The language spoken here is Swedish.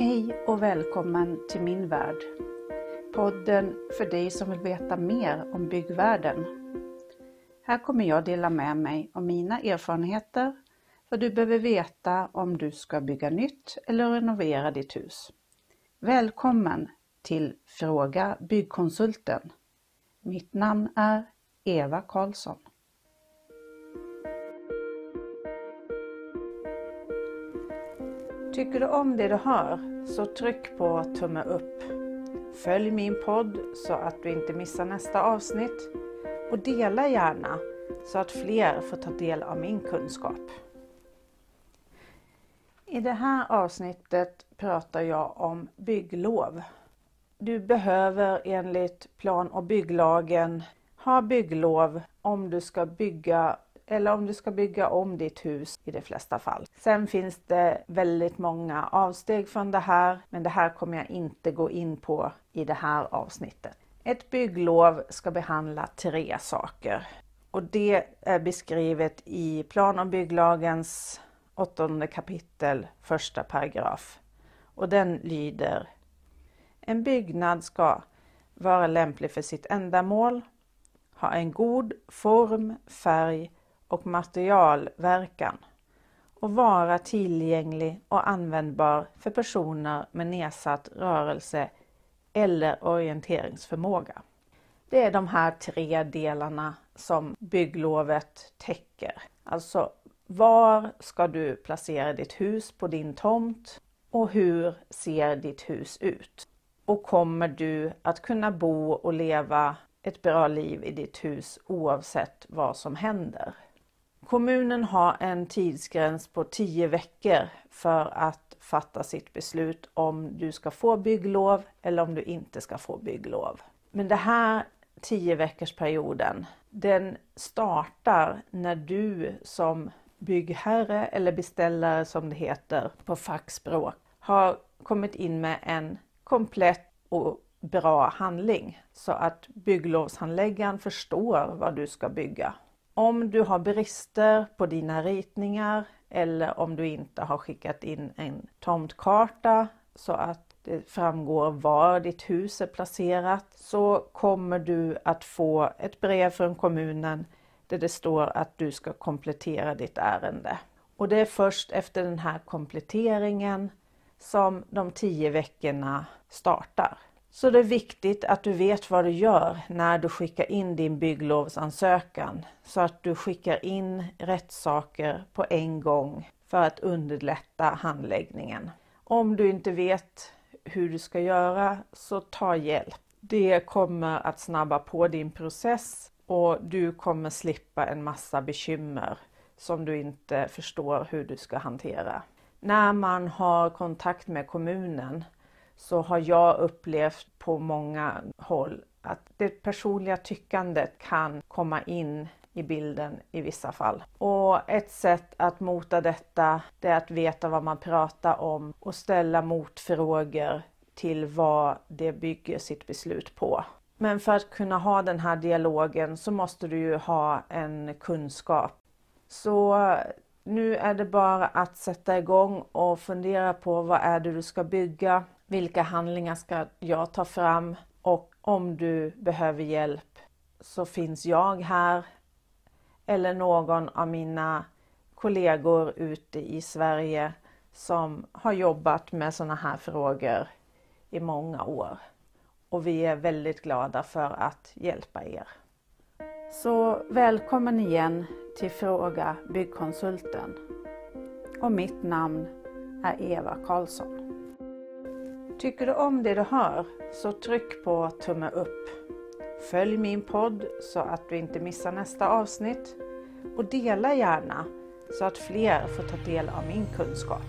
Hej och välkommen till min värld. Podden för dig som vill veta mer om byggvärlden. Här kommer jag dela med mig av mina erfarenheter, vad du behöver veta om du ska bygga nytt eller renovera ditt hus. Välkommen till Fråga Byggkonsulten. Mitt namn är Eva Karlsson. Tycker du om det du hör så tryck på tumme upp. Följ min podd så att du inte missar nästa avsnitt och dela gärna så att fler får ta del av min kunskap. I det här avsnittet pratar jag om bygglov. Du behöver enligt plan och bygglagen ha bygglov om du ska bygga eller om du ska bygga om ditt hus i de flesta fall. Sen finns det väldigt många avsteg från det här, men det här kommer jag inte gå in på i det här avsnittet. Ett bygglov ska behandla tre saker och det är beskrivet i plan och bygglagens åttonde kapitel, första paragraf. Och den lyder En byggnad ska vara lämplig för sitt ändamål, ha en god form, färg och materialverkan och vara tillgänglig och användbar för personer med nedsatt rörelse eller orienteringsförmåga. Det är de här tre delarna som bygglovet täcker. Alltså var ska du placera ditt hus på din tomt och hur ser ditt hus ut? Och kommer du att kunna bo och leva ett bra liv i ditt hus oavsett vad som händer? Kommunen har en tidsgräns på 10 veckor för att fatta sitt beslut om du ska få bygglov eller om du inte ska få bygglov. Men det här 10 veckors perioden, den startar när du som byggherre eller beställare som det heter på fackspråk har kommit in med en komplett och bra handling så att bygglovshandläggaren förstår vad du ska bygga. Om du har brister på dina ritningar eller om du inte har skickat in en tomtkarta så att det framgår var ditt hus är placerat så kommer du att få ett brev från kommunen där det står att du ska komplettera ditt ärende. Och det är först efter den här kompletteringen som de tio veckorna startar. Så det är viktigt att du vet vad du gör när du skickar in din bygglovsansökan så att du skickar in rätt saker på en gång för att underlätta handläggningen. Om du inte vet hur du ska göra så ta hjälp. Det kommer att snabba på din process och du kommer slippa en massa bekymmer som du inte förstår hur du ska hantera. När man har kontakt med kommunen så har jag upplevt på många håll att det personliga tyckandet kan komma in i bilden i vissa fall. Och ett sätt att mota detta det är att veta vad man pratar om och ställa motfrågor till vad det bygger sitt beslut på. Men för att kunna ha den här dialogen så måste du ju ha en kunskap. Så nu är det bara att sätta igång och fundera på vad är det du ska bygga? Vilka handlingar ska jag ta fram? Och om du behöver hjälp så finns jag här eller någon av mina kollegor ute i Sverige som har jobbat med sådana här frågor i många år. Och vi är väldigt glada för att hjälpa er. Så välkommen igen till Fråga Byggkonsulten. Och mitt namn är Eva Karlsson. Tycker du om det du hör så tryck på tumme upp. Följ min podd så att du inte missar nästa avsnitt och dela gärna så att fler får ta del av min kunskap.